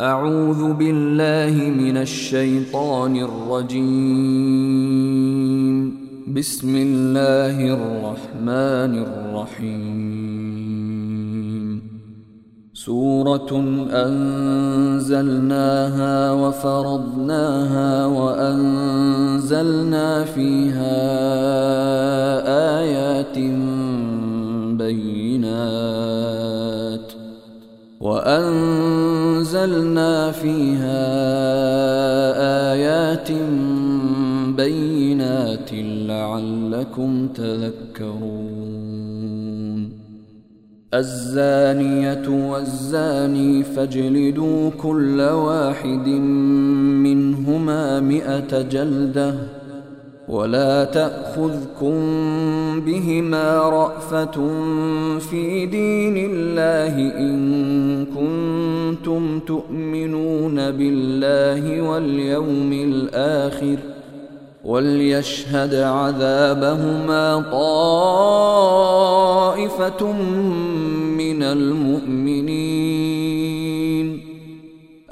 أعوذ بالله من الشيطان الرجيم. بسم الله الرحمن الرحيم. سورة أنزلناها وفرضناها وأنزلنا فيها آيات بينات. وأنزلنا فيها آيات بينات لعلكم تذكرون. الزانية والزاني فاجلدوا كل واحد منهما مئة جلدة ولا تأخذكم بهما رأفة في دين الله إن بالله واليوم الآخر وليشهد عذابهما طائفة من المؤمنين.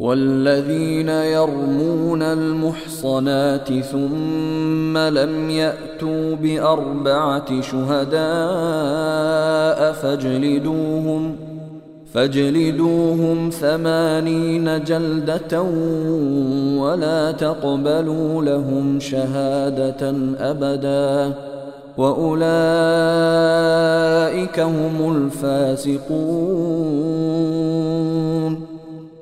والذين يرمون المحصنات ثم لم يأتوا بأربعة شهداء فاجلدوهم فاجلدوهم ثمانين جلدة ولا تقبلوا لهم شهادة أبدا وأولئك هم الفاسقون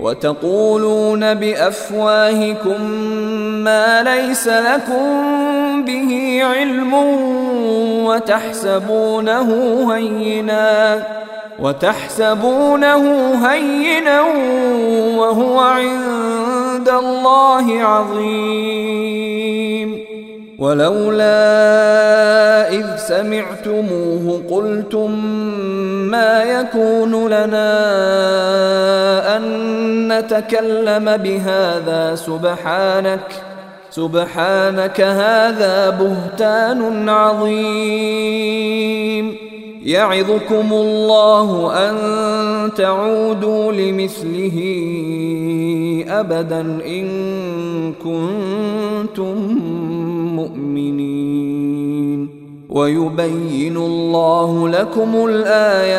وتقولون بأفواهكم ما ليس لكم به علم وتحسبونه هينا وتحسبونه هينا وهو عند الله عظيم. ولولا إذ سمعتموه قلتم ما يكون لنا أن نتكلم بهذا سبحانك سبحانك هذا بهتان عظيم. يعظكم الله أن تعودوا لمثله ابدا إن كنتم مؤمنين. ويبين الله لكم الآيات.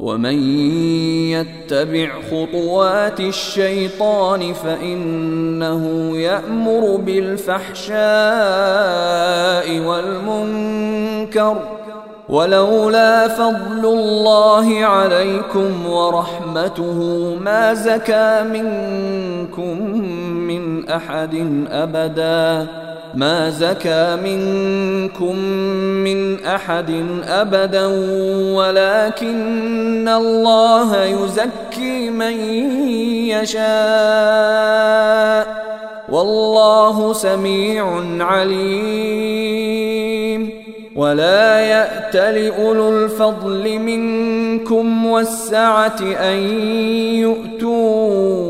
ومن يتبع خطوات الشيطان فإنه يأمر بالفحشاء والمنكر ولولا فضل الله عليكم ورحمته ما زكى منكم من أحد أبدا ما زكى منكم من أحد أبدا ولكن الله يزكي من يشاء. والله سميع عليم. ولا يأت لأولو الفضل منكم والسعة أن يؤتوا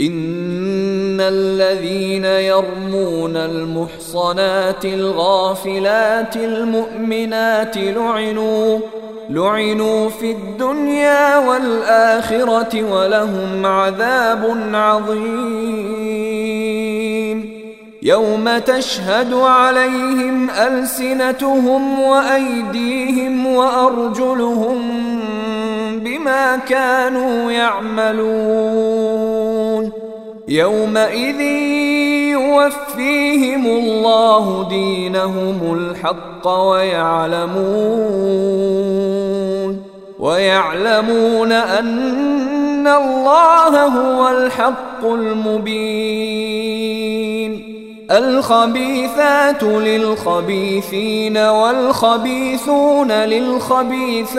إن الذين يرمون المحصنات الغافلات المؤمنات لعنوا لعنوا في الدنيا والآخرة ولهم عذاب عظيم. يوم تشهد عليهم ألسنتهم وأيديهم وأرجلهم بما كانوا يعملون. يومئذ يوفيهم الله دينهم الحق ويعلمون ويعلمون أن الله هو الحق المبين. الخبيثات للخبيثين والخبيثون للخبيثات.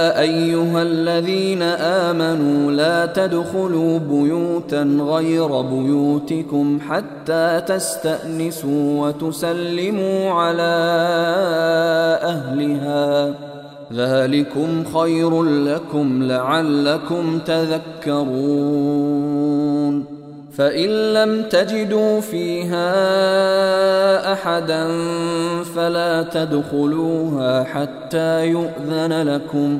أيها الذين آمنوا لا تدخلوا بيوتا غير بيوتكم حتى تستأنسوا وتسلموا على أهلها. ذلكم خير لكم لعلكم تذكرون. فإن لم تجدوا فيها أحدا فلا تدخلوها حتى يؤذن لكم.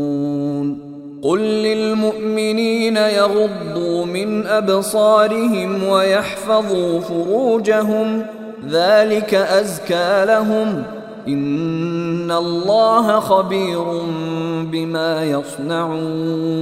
قل للمؤمنين يغضوا من ابصارهم ويحفظوا فروجهم ذلك ازكى لهم. ان الله خبير بما يصنعون.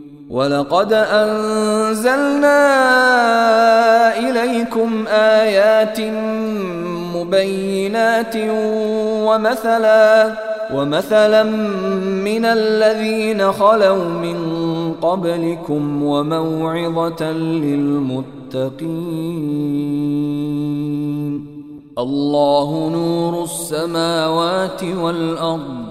ولقد انزلنا اليكم ايات مبينات ومثلا ومثلا من الذين خلوا من قبلكم وموعظه للمتقين. الله نور السماوات والارض.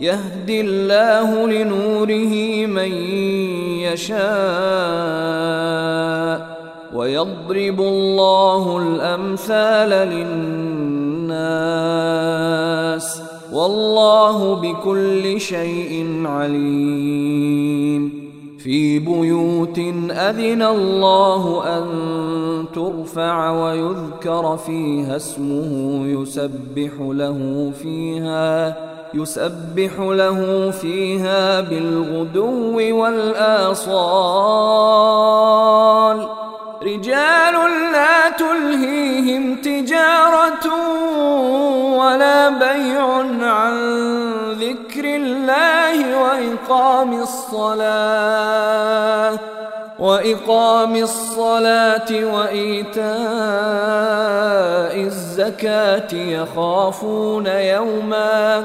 يهدي الله لنوره من يشاء ويضرب الله الأمثال للناس والله بكل شيء عليم. في بيوت أذن الله أن ترفع ويذكر فيها اسمه يسبح له فيها يسبح له فيها بالغدو والآصال. رجال لا تلهيهم تجارة ولا بيع عن ذكر الله وإقام الصلاة وإقام الصلاة وإيتاء الزكاة يخافون يوماً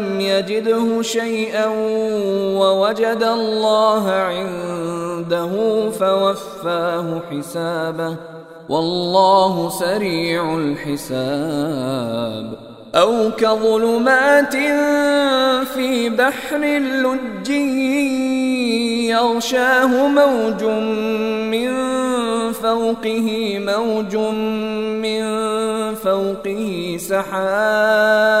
لم يجده شيئا ووجد الله عنده فوفاه حسابه والله سريع الحساب أو كظلمات في بحر لجي يغشاه موج من فوقه موج من فوقه سحاب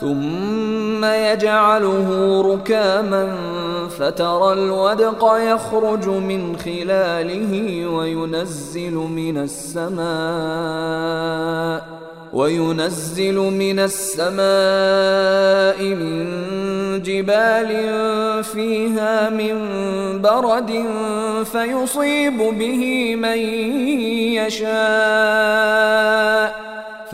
ثم يجعله ركاما فترى الودق يخرج من خلاله وينزل من السماء وينزل من السماء من جبال فيها من برد فيصيب به من يشاء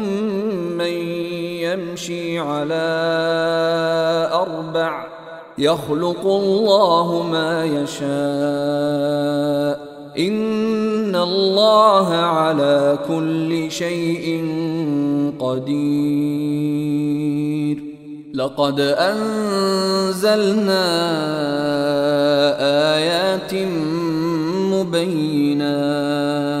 من يمشي على أربع يخلق الله ما يشاء. إن الله على كل شيء قدير. لقد أنزلنا آيات مبينات.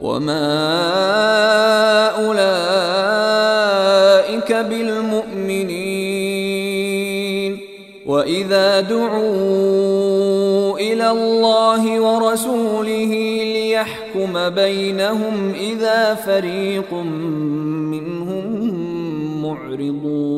وما اولئك بالمؤمنين واذا دعوا إلى الله ورسوله ليحكم بينهم اذا فريق منهم معرضون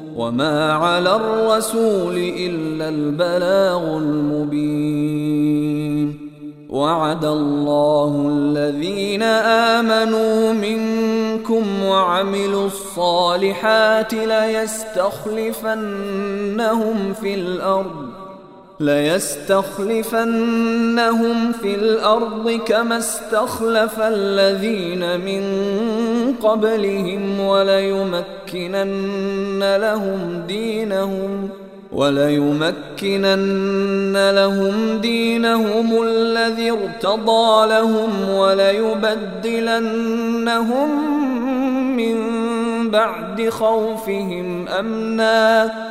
وما على الرسول الا البلاغ المبين وعد الله الذين امنوا منكم وعملوا الصالحات ليستخلفنهم في الأرض ليستخلفنهم في الأرض كما استخلف الذين من قبلهم وليمكنن لهم دينهم وليمكنن لهم دينهم الذي ارتضى لهم وليبدلنهم من بعد خوفهم أمنا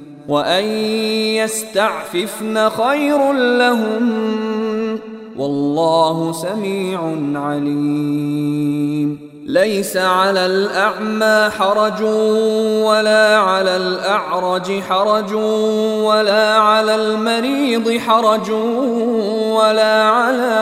وان يستعففن خير لهم والله سميع عليم ليس على الاعمى حرج ولا على الاعرج حرج ولا على المريض حرج ولا على